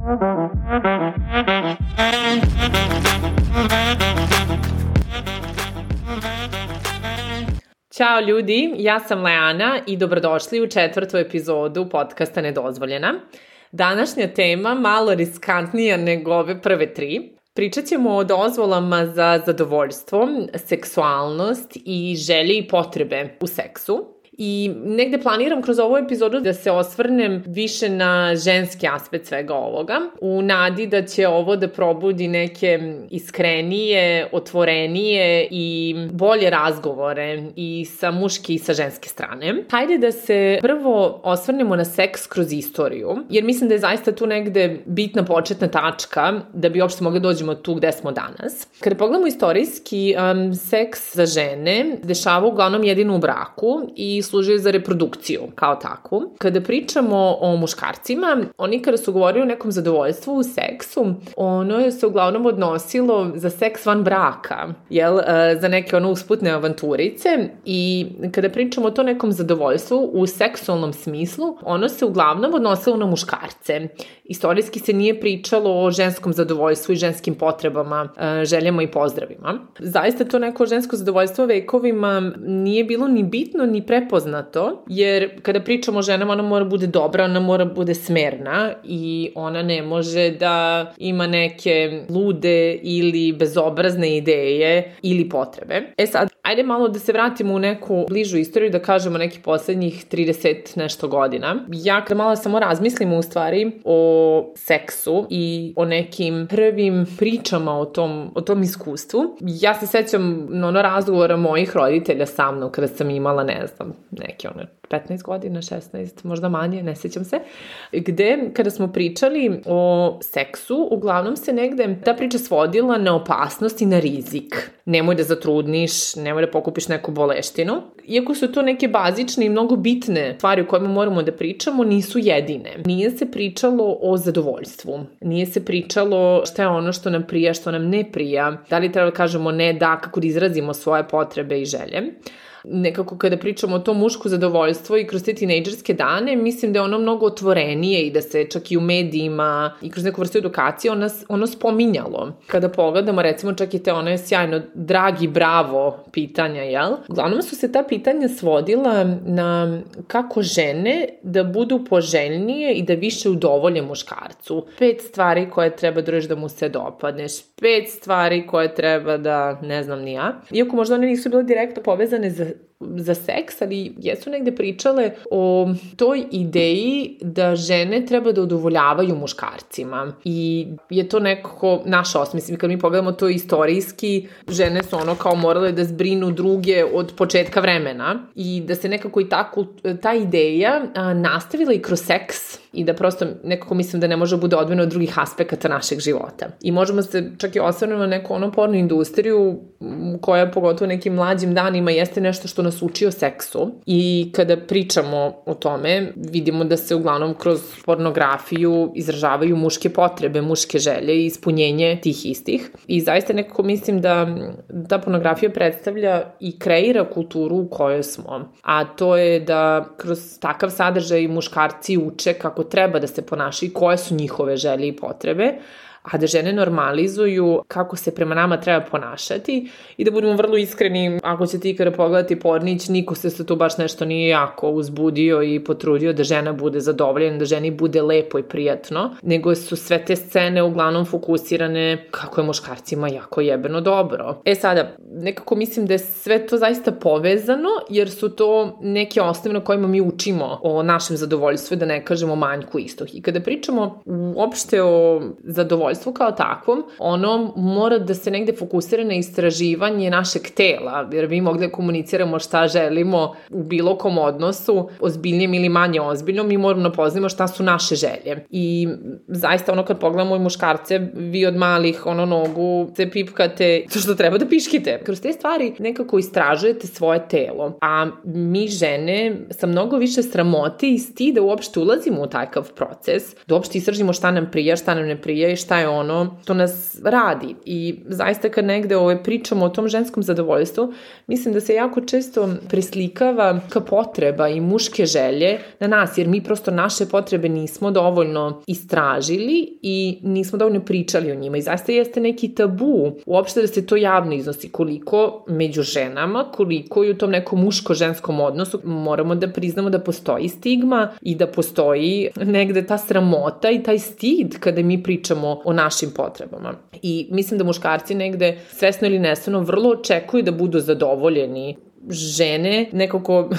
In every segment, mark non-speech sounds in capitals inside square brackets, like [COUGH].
Ćao ljudi, ja sam Leana i dobrodošli u četvrtu epizodu podcasta Nedozvoljena. Današnja tema malo riskantnija nego ove prve tri. Pričat ćemo o dozvolama za zadovoljstvo, seksualnost i želje i potrebe u seksu. I negde planiram kroz ovu epizodu da se osvrnem više na ženski aspekt svega ovoga, u nadi da će ovo da probudi neke iskrenije, otvorenije i bolje razgovore i sa muške i sa ženske strane. Hajde da se prvo osvrnemo na seks kroz istoriju, jer mislim da je zaista tu negde bitna početna tačka da bi uopšte mogli da dođemo tu gde smo danas. Kada pogledamo istorijski, um, seks za žene dešava uglavnom jedino u braku i služio za reprodukciju kao takvu. Kada pričamo o muškarcima, oni kada su govorili o nekom zadovoljstvu u seksu, ono je se uglavnom odnosilo za seks van braka, jel, e, za neke ono usputne avanturice i kada pričamo o to nekom zadovoljstvu u seksualnom smislu, ono se uglavnom odnosilo na muškarce. Istorijski se nije pričalo o ženskom zadovoljstvu i ženskim potrebama, e, željama i pozdravima. Zaista to neko žensko zadovoljstvo vekovima nije bilo ni bitno ni prepoznano prepoznato, jer kada pričamo o ženama, ona mora bude dobra, ona mora bude smerna i ona ne može da ima neke lude ili bezobrazne ideje ili potrebe. E sad, ajde malo da se vratimo u neku bližu istoriju, da kažemo nekih poslednjih 30 nešto godina. Ja kada malo samo razmislim u stvari o seksu i o nekim prvim pričama o tom, o tom iskustvu, ja se sećam ono razgovora mojih roditelja sa mnom kada sam imala, ne znam, neke one 15 godina, 16, možda manje, ne sećam se, gde kada smo pričali o seksu, uglavnom se negde ta priča svodila na opasnost i na rizik. Nemoj da zatrudniš, nemoj da pokupiš neku boleštinu. Iako su to neke bazične i mnogo bitne stvari o kojima moramo da pričamo, nisu jedine. Nije se pričalo o zadovoljstvu. Nije se pričalo šta je ono što nam prija, što nam ne prija. Da li treba da kažemo ne da, kako da izrazimo svoje potrebe i želje nekako kada pričamo o tom muško zadovoljstvo i kroz te tinejdžerske dane, mislim da je ono mnogo otvorenije i da se čak i u medijima i kroz neku vrstu edukacije ono, ono spominjalo. Kada pogledamo, recimo čak i te one sjajno dragi, bravo pitanja, jel? Uglavnom su se ta pitanja svodila na kako žene da budu poželjnije i da više udovolje muškarcu. Pet stvari koje treba da da mu se dopadneš, pet stvari koje treba da, ne znam ni ja. Iako možda one nisu bile direktno povezane za za seks, ali jesu negde pričale o toj ideji da žene treba da udovoljavaju muškarcima i je to nekako naša osmisla. Kad mi pogledamo to istorijski, žene su ono kao morale da zbrinu druge od početka vremena i da se nekako i ta, ta ideja nastavila i kroz seks i da prosto nekako mislim da ne može da bude odvojeno od drugih aspekata našeg života. I možemo se čak i osvrnuti na neku ono pornu industriju koja pogotovo nekim mlađim danima jeste nešto što nas uči o seksu i kada pričamo o tome vidimo da se uglavnom kroz pornografiju izražavaju muške potrebe, muške želje i ispunjenje tih istih. I zaista nekako mislim da ta pornografija predstavlja i kreira kulturu u kojoj smo. A to je da kroz takav sadržaj muškarci uče kako treba da se ponašaju i koje su njihove želje i potrebe, a da žene normalizuju kako se prema nama treba ponašati i da budemo vrlo iskreni, ako ćete ikada pogledati pornić, niko se se tu baš nešto nije jako uzbudio i potrudio da žena bude zadovoljena, da ženi bude lepo i prijatno, nego su sve te scene uglavnom fokusirane kako je muškarcima jako jebeno dobro. E sada, nekako mislim da je sve to zaista povezano, jer su to neke osnove na kojima mi učimo o našem zadovoljstvu, da ne kažemo manjku istog. I kada pričamo uopšte o zadovoljstvu, zadovoljstvu kao takvom, ono mora da se negde fokusira na istraživanje našeg tela, jer mi mogli da komuniciramo šta želimo u bilo kom odnosu, ozbiljnijem ili manje ozbiljnom, mi moramo da poznamo šta su naše želje. I zaista ono kad pogledamo i muškarce, vi od malih ono nogu se pipkate, to što treba da piškite. Kroz te stvari nekako istražujete svoje telo, a mi žene sa mnogo više sramote i stida uopšte ulazimo u takav proces, da uopšte istražimo šta nam prija, šta nam ne prija i šta je ono što nas radi. I zaista kad negde ove pričamo o tom ženskom zadovoljstvu, mislim da se jako često preslikava ka potreba i muške želje na nas, jer mi prosto naše potrebe nismo dovoljno istražili i nismo dovoljno pričali o njima. I zaista jeste neki tabu uopšte da se to javno iznosi koliko među ženama, koliko i u tom nekom muško-ženskom odnosu moramo da priznamo da postoji stigma i da postoji negde ta sramota i taj stid kada mi pričamo našim potrebama. I mislim da muškarci negde svesno ili nesvesno vrlo očekuju da budu zadovoljeni žene nekako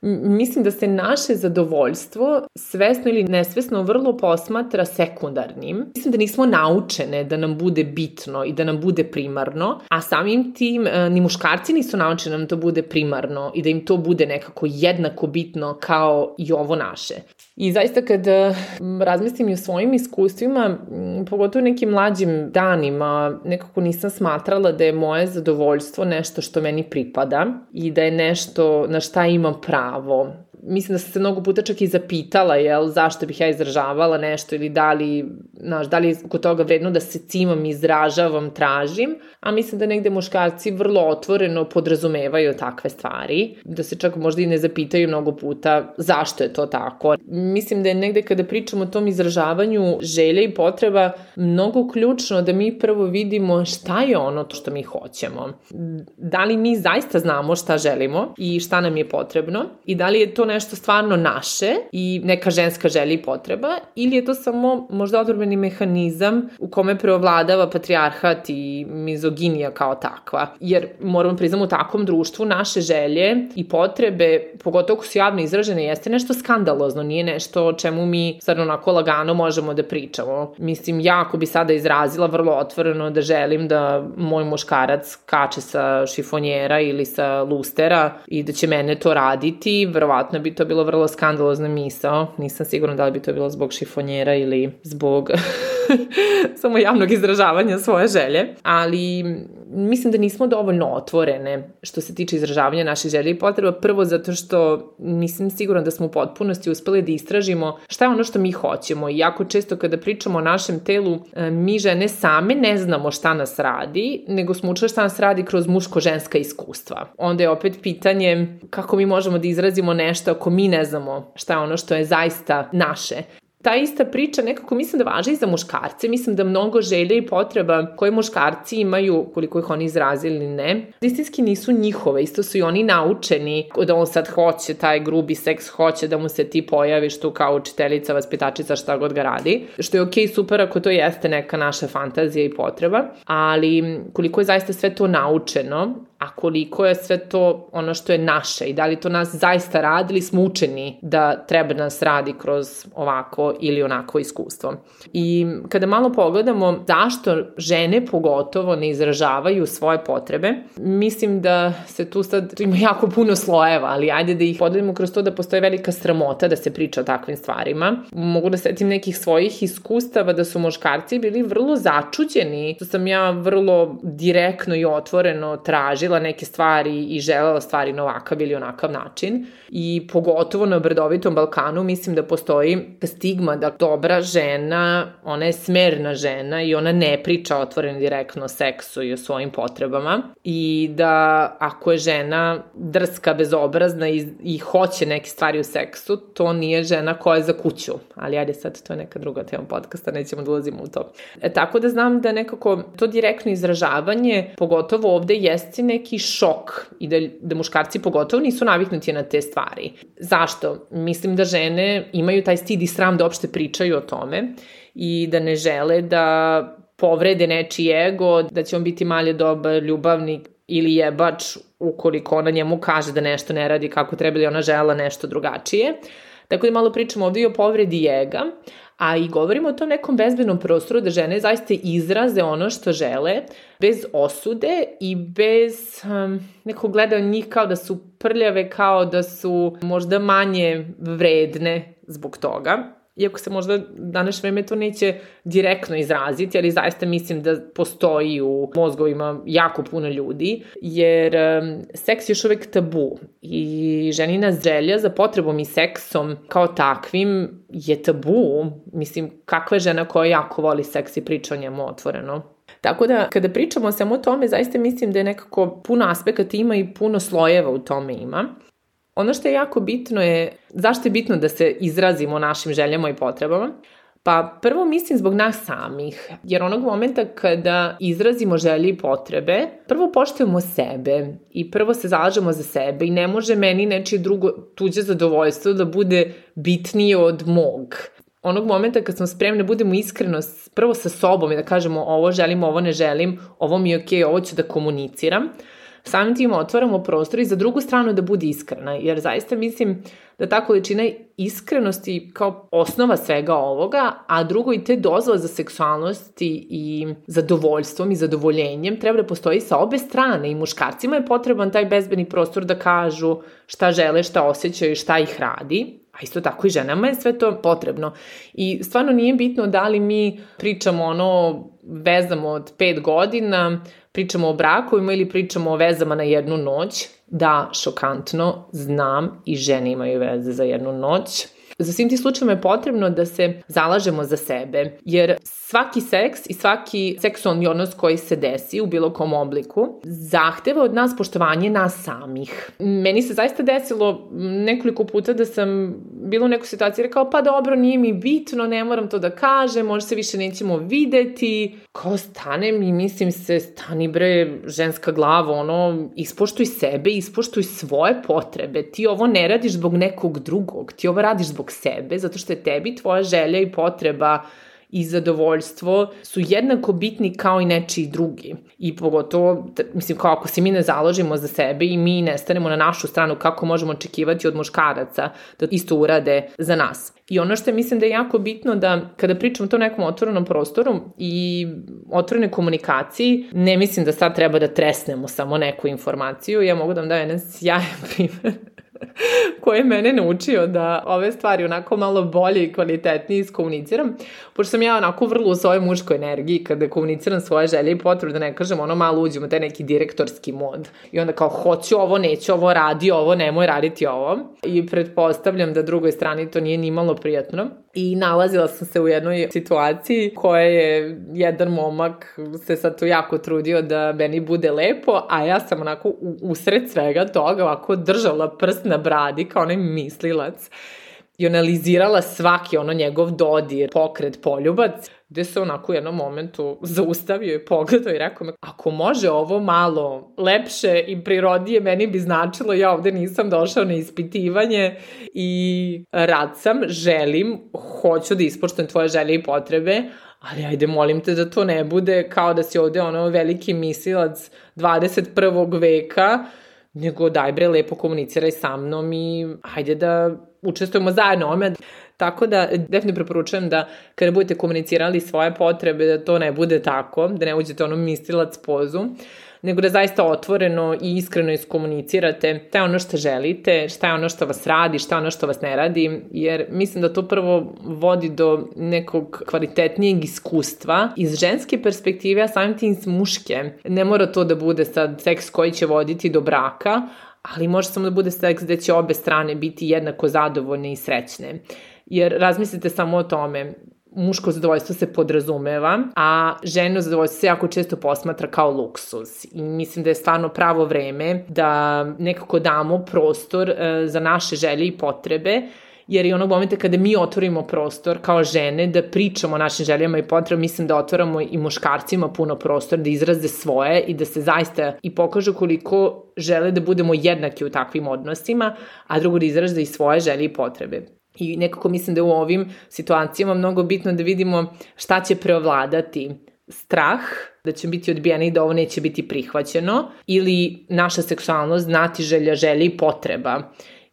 [LAUGHS] mislim da se naše zadovoljstvo svesno ili nesvesno vrlo posmatra sekundarnim. Mislim da nismo naučene da nam bude bitno i da nam bude primarno, a samim tim e, ni muškarci nisu naučeni da nam to bude primarno i da im to bude nekako jednako bitno kao i ovo naše. I zaista kad e, razmislim i o svojim iskustvima, pogotovo nekim mlađim danima, nekako nisam smatrala da je moje zadovoljstvo nešto što meni pripada i da je nešto na šta imam pravo mislim da sam se mnogo puta čak i zapitala, jel, zašto bih ja izražavala nešto ili da li, znaš, da li je kod toga vredno da se cimam, izražavam, tražim, a mislim da negde muškarci vrlo otvoreno podrazumevaju takve stvari, da se čak možda i ne zapitaju mnogo puta zašto je to tako. Mislim da je negde kada pričamo o tom izražavanju želja i potreba mnogo ključno da mi prvo vidimo šta je ono to što mi hoćemo. Da li mi zaista znamo šta želimo i šta nam je potrebno i da li je to nešto stvarno naše i neka ženska želja i potreba ili je to samo možda odrbeni mehanizam u kome preovladava patrijarhat i mizoginija kao takva. Jer moramo priznamo u takvom društvu naše želje i potrebe, pogotovo ako su javno izražene, jeste nešto skandalozno, nije nešto o čemu mi sad onako lagano možemo da pričamo. Mislim, ja ako bi sada izrazila vrlo otvoreno da želim da moj muškarac kače sa šifonjera ili sa lustera i da će mene to raditi, verovatno bi to bilo vrlo skandalozna misao. Nisam sigurna da li bi to bilo zbog šifonjera ili zbog [LAUGHS] samo javnog izražavanja svoje želje, ali mislim da nismo dovoljno otvorene što se tiče izražavanja naše želje i potreba. Prvo zato što nisam sigurna da smo u potpunosti uspeli da istražimo šta je ono što mi hoćemo i jako često kada pričamo o našem telu, e, mi žene same ne znamo šta nas radi, nego smo učili šta nas radi kroz muško-ženska iskustva. Onda je opet pitanje kako mi možemo da izrazimo nešto ako mi ne znamo šta je ono što je zaista naše ta ista priča nekako mislim da važi i za muškarce. Mislim da mnogo želja i potreba koje muškarci imaju, koliko ih oni izrazili ili ne, istinski nisu njihove. Isto su i oni naučeni da on sad hoće, taj grubi seks hoće da mu se ti pojaviš tu kao učiteljica, vaspitačica, šta god ga radi. Što je okej, okay, super ako to jeste neka naša fantazija i potreba, ali koliko je zaista sve to naučeno, a koliko je sve to ono što je naše i da li to nas zaista radi ili smo učeni da treba nas radi kroz ili onako iskustvo. I kada malo pogledamo zašto žene pogotovo ne izražavaju svoje potrebe, mislim da se tu sad ima jako puno slojeva, ali ajde da ih podelimo kroz to da postoje velika sramota da se priča o takvim stvarima. Mogu da setim nekih svojih iskustava da su muškarci bili vrlo začuđeni, što sam ja vrlo direktno i otvoreno tražila neke stvari i želela stvari na ovakav ili onakav način. I pogotovo na Brdovitom Balkanu mislim da postoji stigma da dobra žena, ona je smerna žena i ona ne priča otvoreno direktno o seksu i o svojim potrebama. I da ako je žena drska, bezobrazna i, i hoće neke stvari u seksu, to nije žena koja je za kuću. Ali ajde sad, to je neka druga tema podcasta, nećemo da ulazimo u to. E, tako da znam da nekako to direktno izražavanje, pogotovo ovde, jeste neki šok i da, da muškarci pogotovo nisu naviknuti na te stvari. Zašto? Mislim da žene imaju taj stid i sram da opšte pričaju o tome i da ne žele da povrede nečiji ego, da će on biti malje dobar ljubavnik ili jebač ukoliko ona njemu kaže da nešto ne radi kako treba ili ona žela nešto drugačije. Tako da malo pričamo ovdje i o povredi jega, a i govorimo o tom nekom bezbednom prostoru da žene zaista izraze ono što žele, bez osude i bez um, nekog gleda njih kao da su prljave, kao da su možda manje vredne zbog toga. Iako se možda danas vreme to neće direktno izraziti, ali zaista mislim da postoji u mozgovima jako puno ljudi, jer seks je još uvek tabu i ženina želja za potrebom i seksom kao takvim je tabu. Mislim, kakva je žena koja jako voli seks i priča o njemu otvoreno? Tako da, kada pričamo samo o tome, zaista mislim da je nekako puno aspekata ima i puno slojeva u tome ima. Ono što je jako bitno je, zašto je bitno da se izrazimo našim željama i potrebama? Pa prvo mislim zbog nas samih, jer onog momenta kada izrazimo želje i potrebe, prvo poštujemo sebe i prvo se zalažemo za sebe i ne može meni nečije drugo tuđe zadovoljstvo da bude bitnije od mog. Onog momenta kad smo spremni da budemo iskreno prvo sa sobom i da kažemo ovo želim, ovo ne želim, ovo mi je okej, okay, ovo ću da komuniciram, samim tim otvaramo prostor i za drugu stranu da bude iskrena, jer zaista mislim da ta količina iskrenosti kao osnova svega ovoga, a drugo i te dozvole za seksualnosti i zadovoljstvom i zadovoljenjem treba da postoji sa obe strane i muškarcima je potreban taj bezbedni prostor da kažu šta žele, šta osjećaju, šta ih radi, a isto tako i ženama je sve to potrebno. I stvarno nije bitno da li mi pričamo ono vezamo od pet godina, pričamo o brakovima ili pričamo o vezama na jednu noć, da, šokantno, znam i žene imaju veze za jednu noć. Za svim ti slučajima je potrebno da se zalažemo za sebe, jer svaki seks i svaki seksualni odnos koji se desi u bilo kom obliku zahteva od nas poštovanje nas samih. Meni se zaista desilo nekoliko puta da sam bila u nekoj situaciji rekao pa dobro nije mi bitno, ne moram to da kažem, možda se više nećemo videti. Kao stanem i mislim se stani bre ženska glava, ono ispoštuj sebe, ispoštuj svoje potrebe. Ti ovo ne radiš zbog nekog drugog, ti ovo radiš zbog sebe, zato što je tebi tvoja želja i potreba i zadovoljstvo su jednako bitni kao i nečiji drugi. I pogotovo, mislim, kao ako se mi ne založimo za sebe i mi ne stanemo na našu stranu, kako možemo očekivati od muškaraca da isto urade za nas. I ono što mislim da je jako bitno da kada pričamo to nekom otvorenom prostoru i otvorene komunikaciji, ne mislim da sad treba da tresnemo samo neku informaciju. Ja mogu da vam dajem jedan sjajan [LAUGHS] primjer [LAUGHS] koji je mene naučio da ove stvari onako malo bolje i kvalitetnije iskomuniciram, pošto sam ja onako vrlo u svojoj muškoj energiji kada komuniciram svoje želje i potrebe, da ne kažem, ono malo uđemo taj neki direktorski mod. I onda kao, hoću ovo, neću ovo, radi ovo, nemoj raditi ovo. I pretpostavljam da drugoj strani to nije ni malo prijatno. I nalazila sam se u jednoj situaciji koja je jedan momak se sad tu jako trudio da meni bude lepo, a ja sam onako usred svega toga ovako držala prst na bradi kao onaj mislilac i analizirala svaki ono njegov dodir, pokret, poljubac, gde se onako u jednom momentu zaustavio i pogledao i rekao me, ako može ovo malo lepše i prirodije, meni bi značilo, ja ovde nisam došao na ispitivanje i rad sam, želim, hoću da ispoštujem tvoje želje i potrebe, ali ajde molim te da to ne bude kao da si ovde ono veliki misilac 21. veka, nego daj bre lepo komuniciraj sa mnom i hajde da učestvujemo zajedno ome. Tako da definitivno preporučujem da kada budete komunicirali svoje potrebe da to ne bude tako, da ne uđete ono mislilac pozu, nego da zaista otvoreno i iskreno iskomunicirate šta je ono što želite, šta je ono što vas radi, šta je ono što vas ne radi, jer mislim da to prvo vodi do nekog kvalitetnijeg iskustva iz ženske perspektive, a samim tim iz muške. Ne mora to da bude sad seks koji će voditi do braka, ali može samo da bude seks gde će obe strane biti jednako zadovoljne i srećne. Jer razmislite samo o tome, muško zadovoljstvo se podrazumeva, a ženo zadovoljstvo se jako često posmatra kao luksus. I mislim da je stvarno pravo vreme da nekako damo prostor e, za naše želje i potrebe, jer i onog momenta kada mi otvorimo prostor kao žene da pričamo o našim željama i potrebama, mislim da otvoramo i muškarcima puno prostor da izraze svoje i da se zaista i pokažu koliko žele da budemo jednaki u takvim odnosima, a drugo da izraze i svoje želje i potrebe. I nekako mislim da u ovim situacijama mnogo bitno da vidimo šta će preovladati strah da će biti odbijena i da ovo neće biti prihvaćeno ili naša seksualnost, znati želja, želja i potreba.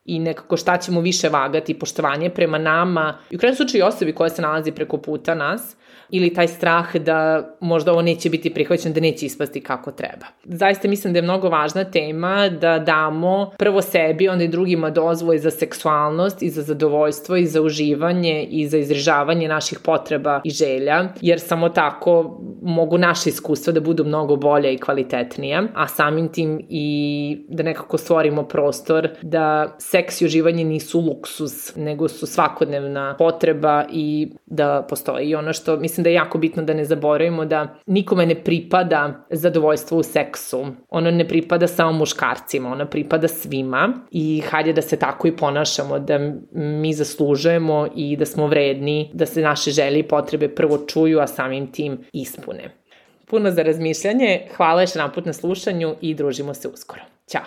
i nekako šta ćemo više vagati, poštovanje prema nama i u krajnjem slučaju osobi koja se nalazi preko puta nas, ili taj strah da možda ovo neće biti prihvaćeno, da neće ispasti kako treba. Zaista mislim da je mnogo važna tema da damo prvo sebi, onda i drugima dozvoj za seksualnost i za zadovoljstvo i za uživanje i za izražavanje naših potreba i želja, jer samo tako mogu naše iskustva da budu mnogo bolje i kvalitetnije, a samim tim i da nekako stvorimo prostor da seks i uživanje nisu luksus, nego su svakodnevna potreba i da postoji ono što mislim da je jako bitno da ne zaboravimo da nikome ne pripada zadovoljstvo u seksu. Ono ne pripada samo muškarcima, ono pripada svima i hajde da se tako i ponašamo, da mi zaslužujemo i da smo vredni, da se naše želje i potrebe prvo čuju, a samim tim ispune. Puno za razmišljanje, hvala još naput na slušanju i družimo se uskoro. Ćao!